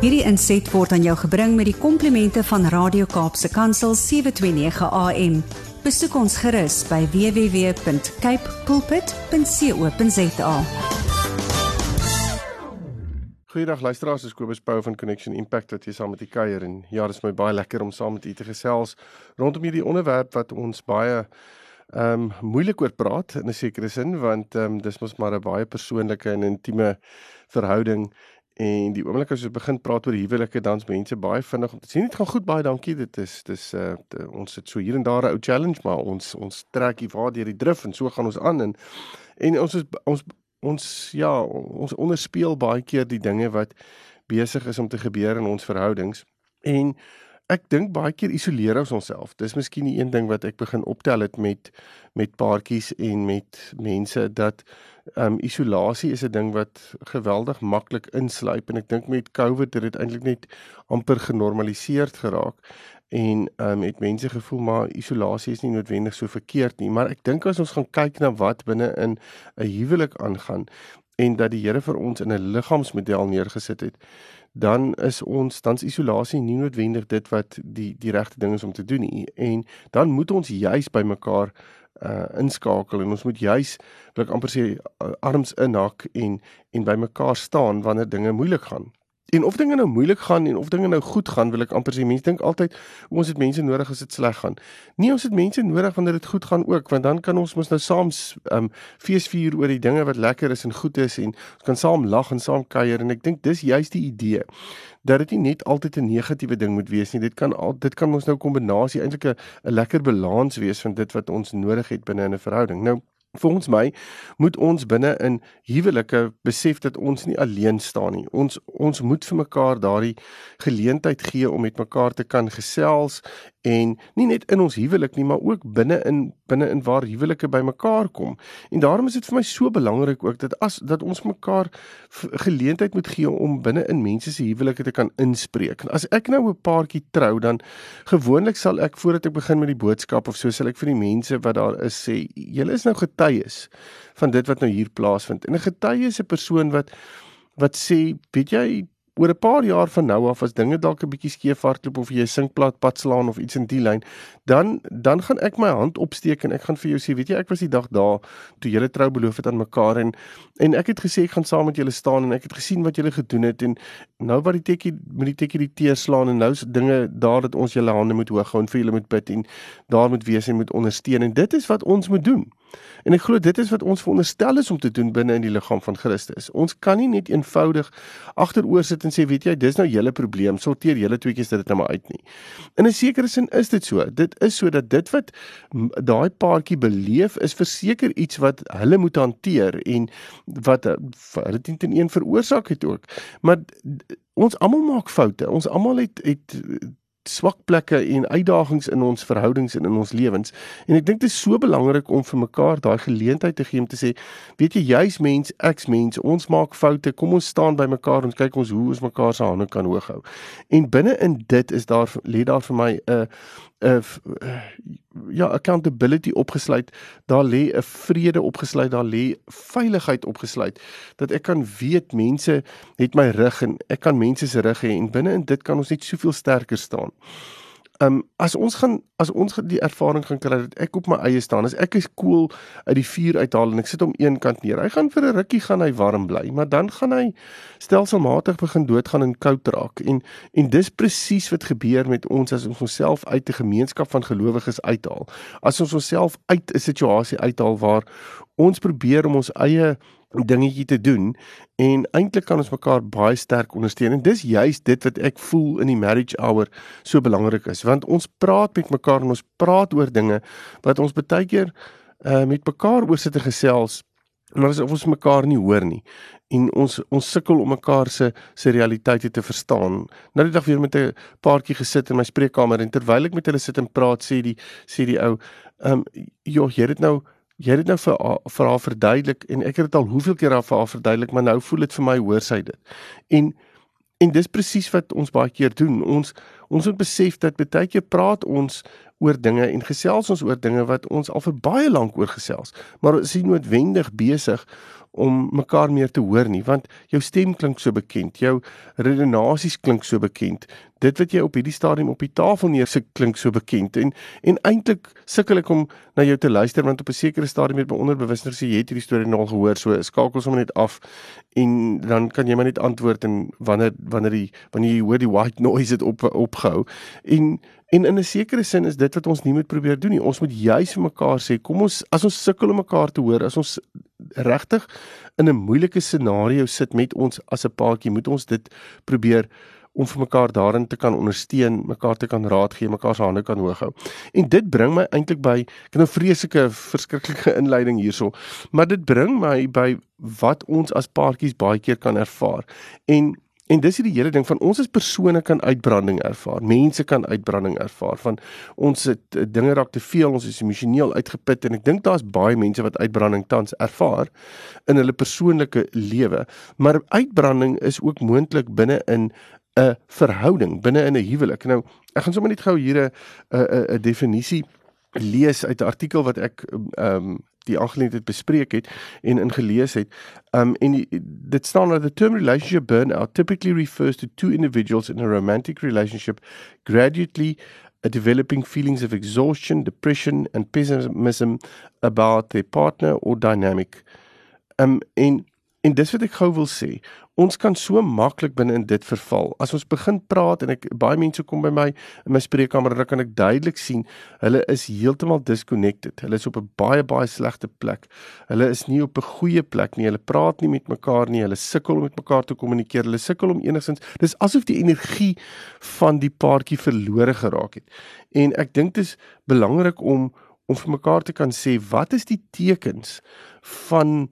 Hierdie inset word aan jou gebring met die komplimente van Radio Kaapse Kansel 729 AM. Besoek ons gerus by www.cape pulpit.co.za. Goeiedag luisteraars, ek is Kobus Pau van Connection Impact wat hier saam met u kuier en ja, dit is my baie lekker om saam met u te gesels rondom hierdie onderwerp wat ons baie ehm um, moeilik oor praat in 'n sekere sin want ehm um, dis mos maar 'n baie persoonlike en intieme verhouding en die oomblik as ons begin praat oor huwelike dan's mense baie vinnig om te sê dit gaan goed baie dankie. Dit is dis uh die, ons sit so hier en daar 'n ou challenge maar ons ons trek hier waar deur die drif en so gaan ons aan en en ons is ons ons ja ons onderspeel baie keer die dinge wat besig is om te gebeur in ons verhoudings. En ek dink baie keer isoleer ons onsself. Dis miskien die een ding wat ek begin optel het met met paartjies en met mense dat ehm um, isolasie is 'n ding wat geweldig maklik insluip en ek dink met COVID het dit eintlik net amper genormaliseer geraak en ehm um, het mense gevoel maar isolasie is nie noodwendig so verkeerd nie, maar ek dink as ons gaan kyk na wat binne in 'n huwelik aangaan en dat die Here vir ons in 'n liggaamsmodel neergesit het dan is ons dan's isolasie nie noodwendig dit wat die die regte ding is om te doen nie en dan moet ons juis by mekaar uh inskakel en ons moet juis wil ek amper sê arms inhak en en by mekaar staan wanneer dinge moeilik gaan. En of dinge nou moeilik gaan en of dinge nou goed gaan, wil ek amper sê mense dink altyd ons het mense nodig as dit sleg gaan. Nee, ons het mense nodig wanneer dit goed gaan ook, want dan kan ons mos nou saam um feesvier oor die dinge wat lekker is en goed is en ons kan saam lag en saam kuier en ek dink dis juist die idee dat dit nie net altyd 'n negatiewe ding moet wees nie. Dit kan al dit kan ons nou 'n kombinasie eintlik 'n lekker balans wees van dit wat ons nodig het binne 'n verhouding. Nou Volgens my moet ons binne in huwelike besef dat ons nie alleen staan nie. Ons ons moet vir mekaar daardie geleentheid gee om met mekaar te kan gesels en nie net in ons huwelik nie, maar ook binne in binne in waar huwelike bymekaar kom. En daarom is dit vir my so belangrik ook dat as dat ons mekaar geleentheid moet gee om binne in mense se huwelike te kan inspreek. As ek nou 'n paartjie trou, dan gewoonlik sal ek voordat ek begin met die boodskap of so sal ek vir die mense wat daar is sê, julle is nou getuies van dit wat nou hier plaasvind. En 'n getuie is 'n persoon wat wat sê, weet jy, oor 'n paar jaar van nou af as dinge dalk 'n bietjie skeef hardloop of jy 'n sinkplaat pad slaan of iets in die lyn, dan dan gaan ek my hand opsteek en ek gaan vir jou sê, weet jy, ek was die dag daar toe julle trou beloof het aan mekaar en en ek het gesê ek gaan saam met julle staan en ek het gesien wat julle gedoen het en nou wat die tekkie met die tekkie die teer slaan en nou is dinge daar dat ons julle hande moet hoog hou en vir julle moet bid en daar moet wees en moet ondersteun en dit is wat ons moet doen. En ek glo dit is wat ons veronderstel is om te doen binne in die liggaam van Christus. Ons kan nie net eenvoudig agteroor sit en sê weet jy dis nou julle probleem sorteer julle tweeetjies dit nou maar uit nie. In 'n sekere sin is dit so. Dit is so dat dit wat daai paartjie beleef is verseker iets wat hulle moet hanteer en wat dit teen teen een veroorsaak het ook. Maar ons almal maak foute. Ons almal het het swak plekke en uitdagings in ons verhoudings en in ons lewens. En ek dink dit is so belangrik om vir mekaar daai geleentheid te gee om te sê, weet jy, jy's mens, ek's mens, ons maak foute. Kom ons staan by mekaar en kyk ons hoe ons mekaar se hande kan hoog hou. En binne in dit is daar lê daar vir my 'n 'n ja, accountability opgesluit. Daar lê 'n vrede opgesluit, daar lê veiligheid opgesluit dat ek kan weet mense het my rug en ek kan mense se rug hê en binne in dit kan ons net soveel sterker staan. Ehm um, as ons gaan as ons die ervaring gaan kry dat ek op my eie staan, as ek is koel cool uit die vuur uithaal en ek sit hom een kant neer. Hy gaan vir 'n rukkie gaan hy warm bly, maar dan gaan hy stelselmatig begin doodgaan en koud raak. En en dis presies wat gebeur met ons as ons onsself uit 'n gemeenskap van gelowiges uithaal. As ons onsself uit 'n situasie uithaal waar ons probeer om ons eie dingetjie te doen en eintlik kan ons mekaar baie sterk ondersteun en dis juist dit wat ek voel in die marriage hour so belangrik is want ons praat met mekaar en ons praat oor dinge wat ons baie keer uh, met mekaar oor sit te gesels maar asof ons mekaar nie hoor nie en ons ons sukkel om mekaar se se realiteite te verstaan. Nou die dag weer met 'n paartjie gesit in my spreekkamer en terwyl ek met hulle sit en praat sê die sê die ou, ehm um, joh, jy het nou jy het dit nou vir vir haar verduidelik en ek het dit al hoeveel keer aan vir haar verduidelik, maar nou voel dit vir my hoor sy dit. En en dis presies wat ons baie keer doen. Ons Ons moet besef dat baie keer praat ons oor dinge en gesels ons oor dinge wat ons al vir baie lank oor gesels, maar ons is noodwendig besig om mekaar meer te hoor nie want jou stem klink so bekend, jou redenasies klink so bekend. Dit wat jy op hierdie stadium op die tafel neersit klink so bekend en en eintlik sukkel ek om na jou te luister want op 'n sekere stadium het my onderbewussyn sê jy het hierdie storie nou al gehoor, so skakel sommer net af en dan kan jy maar net antwoord en wanneer wanneer die wanneer jy hoor die white noise het op opgehou en En in 'n sekere sin is dit wat ons nie moet probeer doen nie. Ons moet juis vir mekaar sê, kom ons as ons sukkel om mekaar te hoor, as ons regtig in 'n moeilike scenario sit met ons as 'n paartjie, moet ons dit probeer om vir mekaar daarin te kan ondersteun, mekaar te kan raad gee, mekaar se hande kan hoog hou. En dit bring my eintlik by ek het nou vreeslike verskriklike inleiding hierso, maar dit bring my by wat ons as paartjies baie keer kan ervaar. En En dis hierdie hele ding van ons as persone kan uitbranding ervaar. Mense kan uitbranding ervaar van ons het eh, dinge raak te veel, ons is emosioneel uitgeput en ek dink daar's baie mense wat uitbranding tans ervaar in hulle persoonlike lewe. Maar uitbranding is ook moontlik binne in 'n verhouding, binne in 'n huwelik. Nou, ek gaan sommer net gou hier 'n 'n 'n definisie lees uit 'n artikel wat ek ehm um, die aangeleentheid bespreek het en ingelees het. Um en die, dit staan dat the term relationship burnout typically refers to two individuals in a romantic relationship gradually uh, developing feelings of exhaustion, depression and pessimism about their partner or dynamic. Um en En dis wat ek gou wil sê, ons kan so maklik binne in dit verval. As ons begin praat en ek baie mense kom by my in my spreekkamer dan kan ek duidelik sien hulle is heeltemal disconnected. Hulle is op 'n baie baie slegte plek. Hulle is nie op 'n goeie plek nie. Hulle praat nie met mekaar nie. Hulle sukkel om met mekaar te kommunikeer. Hulle sukkel om enigstens dis asof die energie van die paartjie verlore geraak het. En ek dink dit is belangrik om om vir mekaar te kan sê wat is die tekens van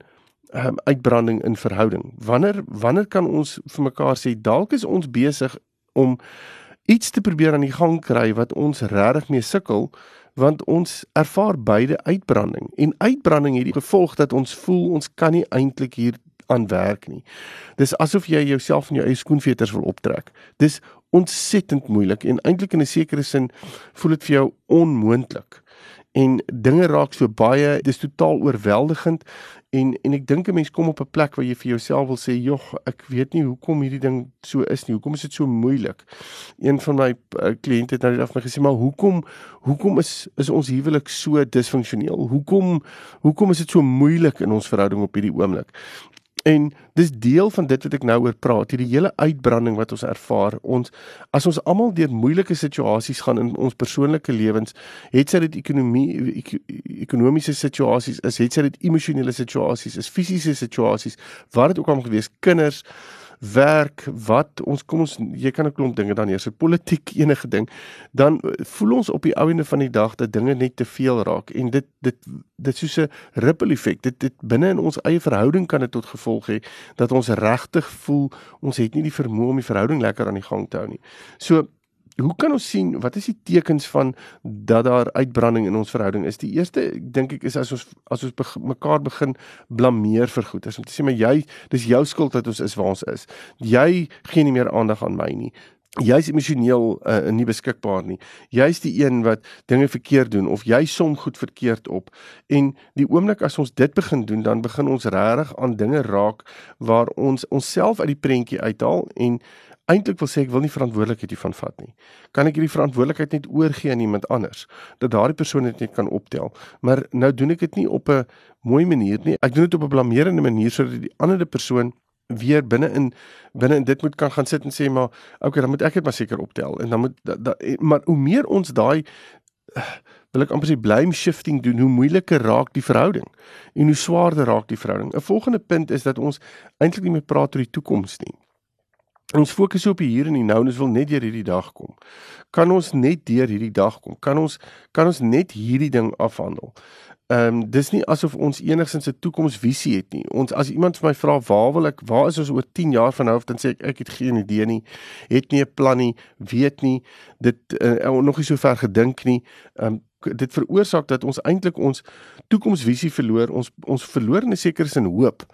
um, uitbranding in verhouding. Wanneer wanneer kan ons vir mekaar sê dalk is ons besig om iets te probeer aan die gang kry wat ons regtig mee sukkel want ons ervaar beide uitbranding en uitbranding het die gevolg dat ons voel ons kan nie eintlik hier aan werk nie. Dis asof jy jouself in jou eie skoenveters wil optrek. Dis ontsettend moeilik en eintlik in 'n sekere sin voel dit vir jou onmoontlik en dinge raak so baie dis totaal oorweldigend. En en ek dink 'n mens kom op 'n plek waar jy vir jouself wil sê jog ek weet nie hoekom hierdie ding so is nie. Hoekom is dit so moeilik? Een van my uh, kliënte het nou net af my gesê maar hoekom hoekom is is ons huwelik so disfunksioneel? Hoekom hoekom is dit so moeilik in ons verhouding op hierdie oomblik En dis deel van dit wat ek nou oor praat, hierdie hele uitbranding wat ons ervaar. Ons as ons almal deur moeilike situasies gaan in ons persoonlike lewens, het sy dit ekonomie ek, ekonomiese situasies, is het sy dit emosionele situasies, is fisiese situasies, wat dit ook al mag wees, kinders, werk, wat ons kom ons jy kan 'n klomp dinge dan hier, so politiek enige ding, dan voel ons op die ou ende van die dag dat dinge net te veel raak en dit dit dit soos 'n ripple effek. Dit dit binne in ons eie verhouding kan dit tot gevolg hê dat ons regtig voel ons het nie die vermoë om die verhouding lekker aan die gang te hou nie. So hoe kan ons sien wat is die tekens van dat daar uitbranding in ons verhouding is? Die eerste dink ek is as ons as ons beg, mekaar begin blameer vir goed. As om te sê maar jy dis jou skuld dat ons is waar ons is. Jy gee nie meer aandag aan my nie. Jy's emosioneel uh, nie beskikbaar nie. Jy's die een wat dinge verkeerd doen of jy som goed verkeerd op. En die oomblik as ons dit begin doen, dan begin ons regtig aan dinge raak waar ons onsself uit die prentjie uithaal en eintlik wil sê ek wil nie verantwoordelikheid hiervan vat nie. Kan ek hierdie verantwoordelikheid net oorgee aan iemand anders dat daardie persoon dit net kan optel. Maar nou doen ek dit nie op 'n mooi manier nie. Ek doen dit op 'n blamerende manier sodat die ander persoon weer binne in binne in dit moet kan gaan sit en sê maar okay dan moet ek dit maar seker optel en dan moet da, da, maar hoe meer ons daai wil ek amper sê blame shifting doen hoe moeiliker raak die verhouding en hoe swaarder raak die verhouding 'n volgende punt is dat ons eintlik nie meer praat oor die toekoms nie Ons fokus op hier en nou en ons wil net deur hierdie dag kom. Kan ons net deur hierdie dag kom? Kan ons kan ons net hierdie ding afhandel? Ehm um, dis nie asof ons enigsins 'n toekomsvisie het nie. Ons as iemand vir my vra waar wil ek, waar is ons oor 10 jaar van nou af, dan sê ek ek het geen idee nie. Het nie 'n plan nie, weet nie, dit uh, nog nie so ver gedink nie. Ehm um, dit veroorsaak dat ons eintlik ons toekomsvisie verloor. Ons ons verloor 'n sekere sin hoop.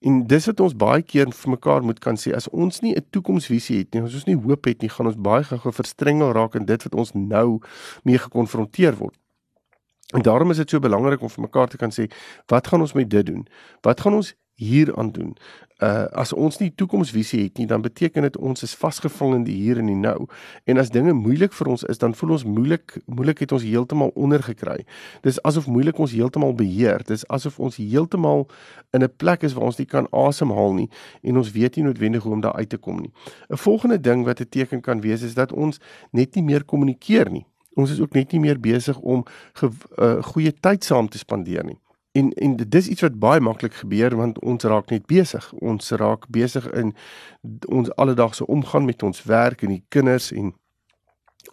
En dis wat ons baie keer vir mekaar moet kan sê as ons nie 'n toekomsvisie het nie, as ons nie hoop het nie, gaan ons baie gou verstrengel raak in dit wat ons nou mee gekonfronteer word. En daarom is dit so belangrik om vir mekaar te kan sê, wat gaan ons met dit doen? Wat gaan ons hier aan doen. Uh as ons nie toekomsvisie het nie, dan beteken dit ons is vasgevang in die hier en die nou. En as dinge moeilik vir ons is, dan voel ons moeilik, moeilik het ons heeltemal onder gekry. Dis asof moeilik ons heeltemal beheer. Dis asof ons heeltemal in 'n plek is waar ons nie kan asemhaal nie en ons weet nie noodwendig hoe om daar uit te kom nie. 'n Volgende ding wat 'n teken kan wees is dat ons net nie meer kommunikeer nie. Ons is ook net nie meer besig om 'n uh, goeie tyd saam te spandeer nie. En en dis iets wat baie maklik gebeur want ons raak net besig. Ons raak besig in ons alledaagse omgang met ons werk en die kinders en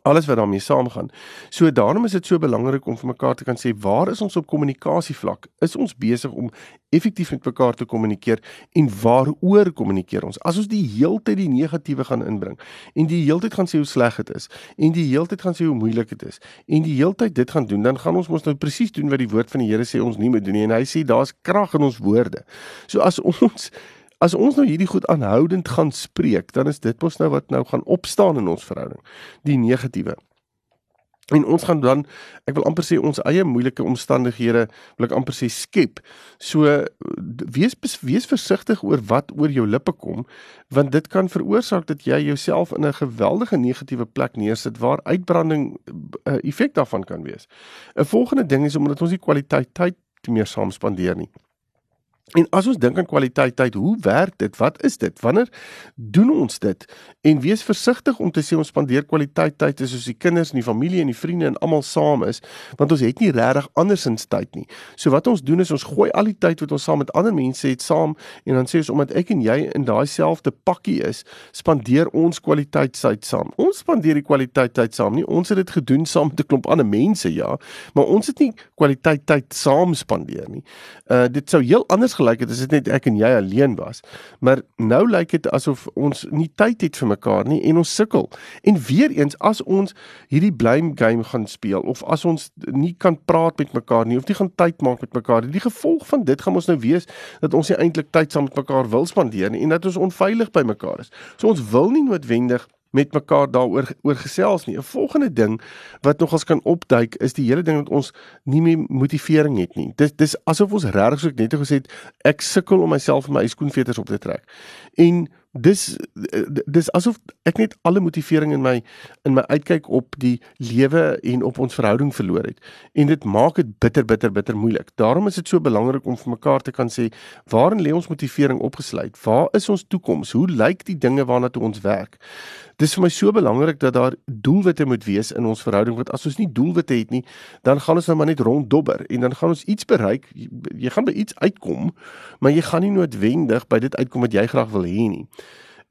alles wat daarmee saamgaan. So daarom is dit so belangrik om vir mekaar te kan sê waar is ons op kommunikasie vlak? Is ons besig om effektief met mekaar te kommunikeer en waaroor kommunikeer ons? As ons die heeltyd die negatiewe gaan inbring en die heeltyd gaan sê hoe sleg dit is en die heeltyd gaan sê hoe moeilik dit is en die heeltyd dit gaan doen, dan gaan ons mos nou presies doen wat die woord van die Here sê ons nie moet doen nie en hy sê daar's krag in ons woorde. So as ons As ons nou hierdie goed aanhoudend gaan spreek, dan is dit mos nou wat nou gaan opstaan in ons verhouding, die negatiewe. En ons gaan dan ek wil amper sê ons eie moeilike omstandighede wil ek amper sê skep. So wees wees versigtig oor wat oor jou lippe kom want dit kan veroorsaak dat jy jouself in 'n geweldige negatiewe plek neersit waar uitbranding 'n uh, eh, effek daarvan kan wees. 'n Volgende ding is omdat ons nie kwaliteit tyd meer saam spandeer nie. En as ons dink aan kwaliteit tyd, hoe werk dit? Wat is dit? Wanneer doen ons dit? En wees versigtig om te sê ons spandeer kwaliteit tyd as ons die kinders en die familie en die vriende en almal saam is, want ons het nie regtig andersins tyd nie. So wat ons doen is ons gooi al die tyd wat ons saam met ander mense het saam en dan sê ons omdat ek en jy in daai selfde pakkie is, spandeer ons kwaliteit tyd saam. Ons spandeer die kwaliteit tyd saam nie. Ons het dit gedoen saam met 'n klomp ander mense, ja, maar ons het nie kwaliteit tyd saam spandeer nie. Uh dit sou heel anders gelyk het as dit net ek en jy alleen was. Maar nou lyk dit asof ons nie tyd het vir mekaar nie en ons sukkel. En weer eens as ons hierdie blame game gaan speel of as ons nie kan praat met mekaar nie of nie gaan tyd maak met mekaar nie, die gevolg van dit gaan ons nou wees dat ons nie eintlik tyd saam met mekaar wil spandeer nie en dat ons onveilig by mekaar is. So ons wil nie noodwendig met mekaar daaroor oor gesels nie. 'n Volgende ding wat nogals kan opduik is die hele ding dat ons nie meer motivering het nie. Dis dis asof ons regtig so net gesê het ek sukkel om myself en my skoenveters op te trek. En dis dis asof ek net alle motivering in my in my uitkyk op die lewe en op ons verhouding verloor het en dit maak dit bitter bitter bitter moeilik. Daarom is dit so belangrik om vir mekaar te kan sê waarin lê ons motivering opgesluit? Waar is ons toekoms? Hoe lyk die dinge waarna toe ons werk? Dis vir my so belangrik dat daar doelwitte moet wees in ons verhouding want as ons nie doelwitte het nie, dan gaan ons nou maar net ronddobber en dan gaan ons iets bereik. Jy, jy gaan by iets uitkom, maar jy gaan nie noodwendig by dit uitkom wat jy graag wil hê nie.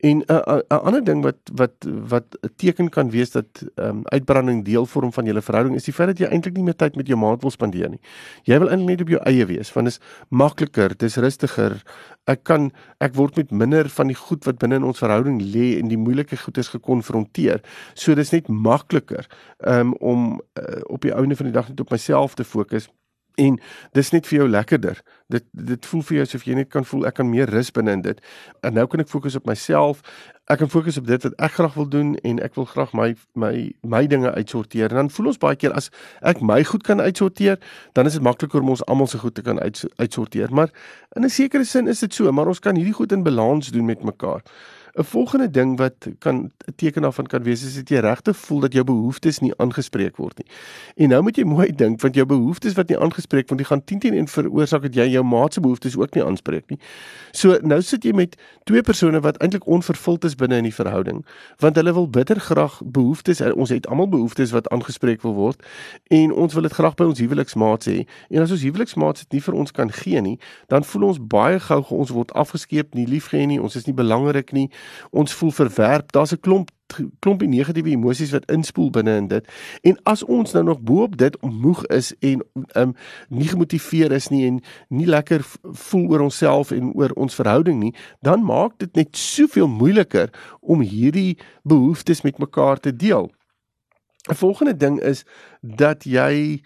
En 'n uh, 'n uh, ander ding wat wat wat 'n teken kan wees dat ehm um, uitbranding deel vorm van julle verhouding is die feit dat jy eintlik nie meer tyd met jou maat wil spandeer nie. Jy wil eintlik net op jou eie wees want dit is makliker, dit is rustiger. Ek kan ek word met minder van die goed wat binne in ons verhouding lê en die moeilike goedes gekonfronteer. So dis net makliker um, om uh, op die ouene van die dag net op myself te fokus en dis net vir jou lekkerder. Dit dit voel vir jou asof jy net kan voel ek kan meer rus binne in dit. En nou kan ek fokus op myself. Ek kan fokus op dit wat ek graag wil doen en ek wil graag my my my dinge uitsorteer. En dan voel ons baie keer as ek my goed kan uitsorteer, dan is dit makliker om ons almal se goed te kan uit, uitsorteer. Maar in 'n sekere sin is dit so, maar ons kan hierdie goed in balans doen met mekaar. 'n Volgende ding wat kan 'n teken daarvan kan wees is dat jy regtig voel dat jou behoeftes nie aangespreek word nie. En nou moet jy mooi dink want jou behoeftes wat nie aangespreek word, die gaan 10 teen 1 veroorsaak dat jy jou maat se behoeftes ook nie aanspreek nie. So nou sit jy met twee persone wat eintlik onvervuld is binne in die verhouding, want hulle wil bitter graag behoeftes, ons het almal behoeftes wat aangespreek wil word en ons wil dit graag by ons huweliksmaat hê. En as ons huweliksmaat dit nie vir ons kan gee nie, dan voel ons baie gou ons word afgeskeep, nie liefgehê nie, ons is nie belangrik nie ons voel verwerp. Daar's 'n klomp klompie negatiewe emosies wat inspoel binne in dit. En as ons nou nog bo-op dit moeg is en um nie gemotiveer is nie en nie lekker voel oor onsself en oor ons verhouding nie, dan maak dit net soveel moeiliker om hierdie behoeftes met mekaar te deel. 'n volgende ding is dat jy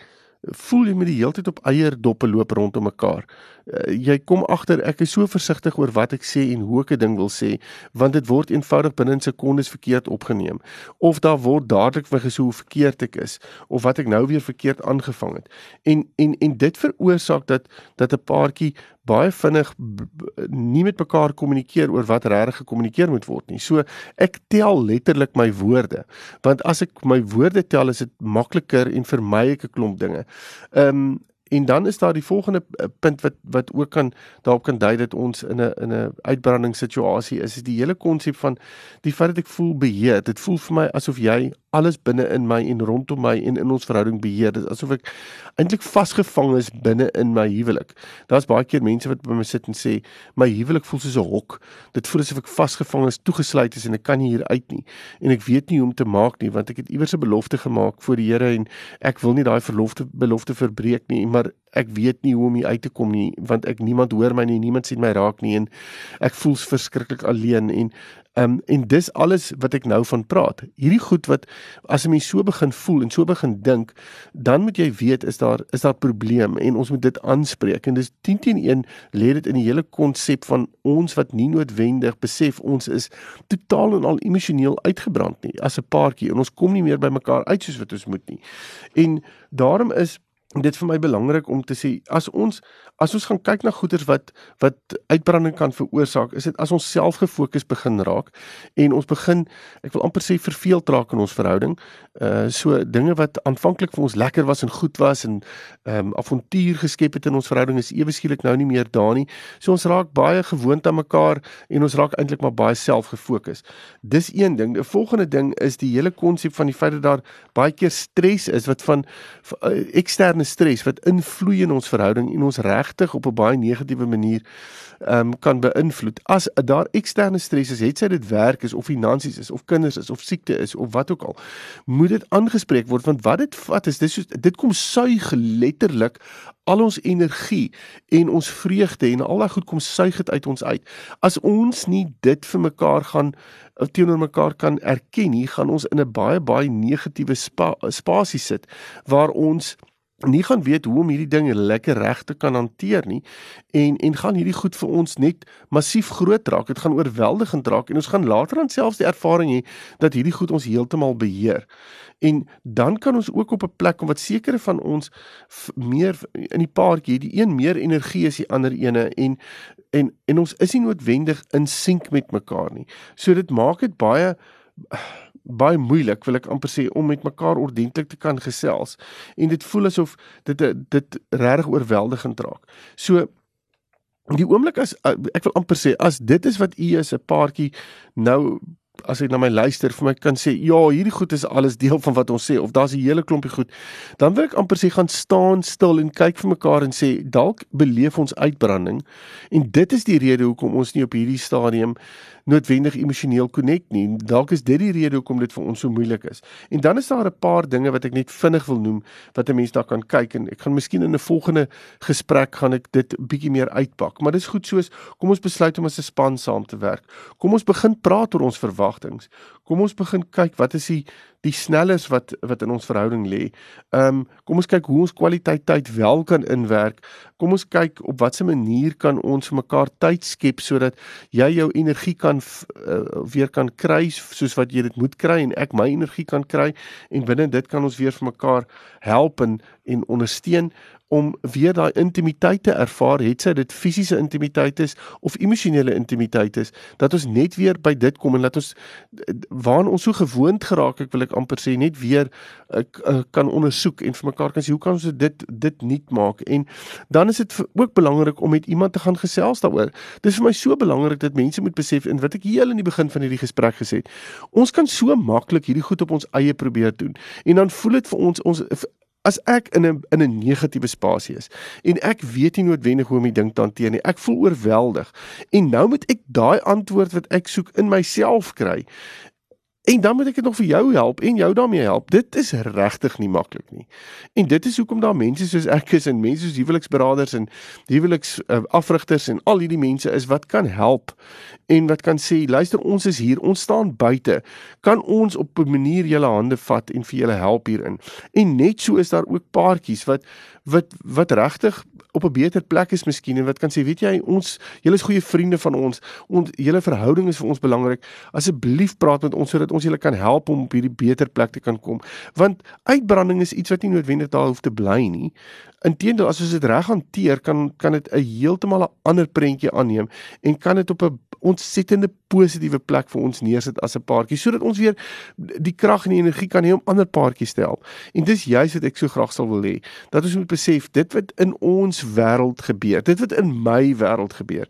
voel jy met die heeltyd op eierdoppe loop rondom mekaar. Uh, jy kom agter ek is so versigtig oor wat ek sê en hoe ek 'n ding wil sê want dit word eenvoudig binne in sekondes verkeerd opgeneem of daar word dadelik vir gesê hoe verkeerd ek is of wat ek nou weer verkeerd aangevang het. En en en dit veroorsaak dat dat 'n paartjie baie vinnig nie met mekaar kommunikeer oor wat regtig gekommunikeer moet word nie. So ek tel letterlik my woorde. Want as ek my woorde tel, is dit makliker en vermy ek 'n klomp dinge. Ehm um, en dan is daar die volgende eh, punt wat wat ook kan daarop kan dui dat ons in 'n in 'n uitbrandingssituasie is, is die hele konsep van die feit dat ek voel beheer. Dit voel vir my asof jy alles binne in my en rondom my en in ons verhouding beheer. Dit is asof ek eintlik vasgevang is binne in my huwelik. Daar's baie keer mense wat by my sit en sê my huwelik voel soos 'n hok. Dit voel asof ek vasgevang is, toegesluit is en ek kan nie hier uit nie. En ek weet nie hoe om te maak nie want ek het iewers 'n belofte gemaak voor die Here en ek wil nie daai belofte belofte verbreek nie, maar ek weet nie hoe om hier uit te kom nie want ek niemand hoor my nie, niemand sien my raak nie en ek voel verskriklik alleen en Um, en dis alles wat ek nou van praat. Hierdie goed wat as 'n mens so begin voel en so begin dink, dan moet jy weet is daar is daar probleem en ons moet dit aanspreek. En dis 10 teen 1 lê dit in die hele konsep van ons wat nie noodwendig besef ons is totaal en al emosioneel uitgebrand nie as 'n paartjie en ons kom nie meer by mekaar uit soos wat ons moet nie. En daarom is dit vir my belangrik om te sê as ons as ons gaan kyk na goeders wat wat uitbranding kan veroorsaak, is dit as ons self gefokus begin raak en ons begin ek wil amper sê verveeld raak in ons verhouding. Uh so dinge wat aanvanklik vir ons lekker was en goed was en ehm um, avontuur geskep het in ons verhouding is ewe skielik nou nie meer daar nie. So ons raak baie gewoond aan mekaar en ons raak eintlik maar baie self gefokus. Dis een ding. 'n Volgende ding is die hele konsep van die feit dat daar baie keer stres is wat van uh, eksterne stres wat invloei in ons verhouding en ons reg regtig op 'n baie negatiewe manier ehm um, kan beïnvloed. As daar eksterne stres is, het sy dit werk is of finansies is of kinders is of siekte is of wat ook al, moet dit aangespreek word want wat dit vat is dit soos dit kom suig letterlik al ons energie en ons vreugde en al daai goed kom suig dit uit ons uit. As ons nie dit vir mekaar gaan teenoor mekaar kan erken nie, gaan ons in 'n baie baie negatiewe spa, spasie sit waar ons nie gaan weet hoe om hierdie ding lekker reg te kan hanteer nie en en gaan hierdie goed vir ons net massief groot raak. Dit gaan oorweldigend raak en ons gaan later dan selfs die ervaring hê dat hierdie goed ons heeltemal beheer. En dan kan ons ook op 'n plek kom wat sekere van ons meer in die paartjie, die een meer energie as die ander ene en en en ons is nie noodwendig in sink met mekaar nie. So dit maak dit baie baie moeilik wil ek amper sê om met mekaar ordentlik te kan gesels en dit voel asof dit dit regtig oorweldigend raak. So die oomblik as ek wil amper sê as dit is wat u is 'n paartjie nou as jy na my luister vir my kan sê ja hierdie goed is alles deel van wat ons sê of daar's 'n hele klompie goed dan wil ek amper sê gaan staan stil en kyk vir mekaar en sê dalk beleef ons uitbranding en dit is die rede hoekom ons nie op hierdie stadium noodwendig emosioneel connect nie. Dalk is dit die rede hoekom dit vir ons so moeilik is. En dan is daar 'n paar dinge wat ek net vinnig wil noem wat 'n mens daar kan kyk en ek gaan miskien in 'n volgende gesprek gaan ek dit bietjie meer uitpak. Maar dis goed soos kom ons besluit om as 'n span saam te werk. Kom ons begin praat oor ons verwagtinge. Kom ons begin kyk wat is die die snellers wat wat in ons verhouding lê. Ehm um, kom ons kyk hoe ons kwaliteit tyd wel kan inwerk. Kom ons kyk op watter manier kan ons vir mekaar tyd skep sodat jy jou energie kan uh, weer kan kry soos wat jy dit moet kry en ek my energie kan kry en binne dit kan ons weer vir mekaar help en en ondersteun om weer daai intimiteit te ervaar, het sy dit fisiese intimiteit is of emosionele intimiteit is, dat ons net weer by dit kom en dat ons waaraan ons so gewoond geraak, ek wil ek amper sê net weer ek, uh, kan ondersoek en vir mekaar kan sê hoe kan ons dit dit nuut maak en dan is dit ook belangrik om met iemand te gaan gesels daaroor. Dit is vir my so belangrik dat mense moet besef en wat ek heel in die begin van hierdie gesprek gesê het, ons kan so maklik hierdie goed op ons eie probeer doen en dan voel dit vir ons ons as ek in 'n in 'n negatiewe spasie is en ek weet nie noodwendig hoe om die ding te hanteer nie. Ek voel oorweldig. En nou moet ek daai antwoord wat ek soek in myself kry. En dan moet ek dit nog vir jou help en jou daarmee help. Dit is regtig nie maklik nie. En dit is hoekom daar mense soos ek is en mense soos huweliksberaders en huweliks uh, afrigters en al hierdie mense is wat kan help en wat kan sê luister ons is hier, ons staan buite. Kan ons op 'n manier julle hande vat en vir julle help hierin? En net so is daar ook paartjies wat wat wat regtig op 'n beter plek is miskien en wat kan sê weet jy ons julle is goeie vriende van ons. Ons julle verhouding is vir ons belangrik asseblief praat met ons sodat ons julle kan help om op hierdie beter plek te kan kom. Want uitbranding is iets wat nie noodwendig daar hoef te bly nie. Inteendeel as ons dit reg hanteer kan kan dit 'n heeltemal 'n ander prentjie aanneem en kan dit op 'n ontsettende positiewe plek vir ons neersit as 'n paartjie sodat ons weer die krag en die energie kan hê om ander paartjies te help. En dis juist wat ek so graag sal wil hê dat ons moet besef dit wat in ons wêreld gebeur, dit wat in my wêreld gebeur,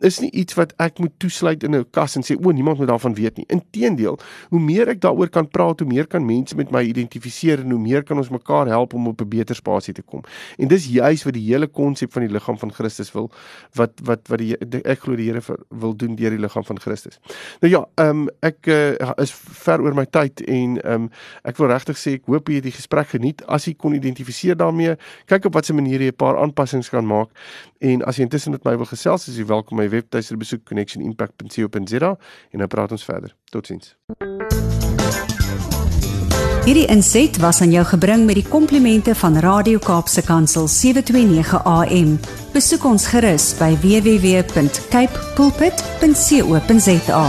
is nie iets wat ek moet toesluit in 'n kas en sê o, niemand moet daarvan weet nie. Inteendeel, hoe meer ek daaroor kan praat, hoe meer kan mense met my identifiseer en hoe meer kan ons mekaar help om op 'n beter spasie te kom. En dis juis wat die hele konsep van die liggaam van Christus wil wat wat wat die ek glo die Here wil doen deur die liggaam van Christus. Nou ja, ehm um, ek uh, is ver oor my tyd en ehm um, ek wil regtig sê ek hoop jy het die gesprek geniet. As jy kon identifiseer daarmee, kyk op watter manier jy 'n paar aanpassings kan maak en as jy intussen met my wil gesels, is jy welkom my webtuiste besoek connectionimpact.co.za en dan praat ons verder. Totsiens. Hierdie inset was aan jou gebring met die komplimente van Radio Kaapse Kansel 729 AM. Besoek ons gerus by www.cape pulpit.co.za.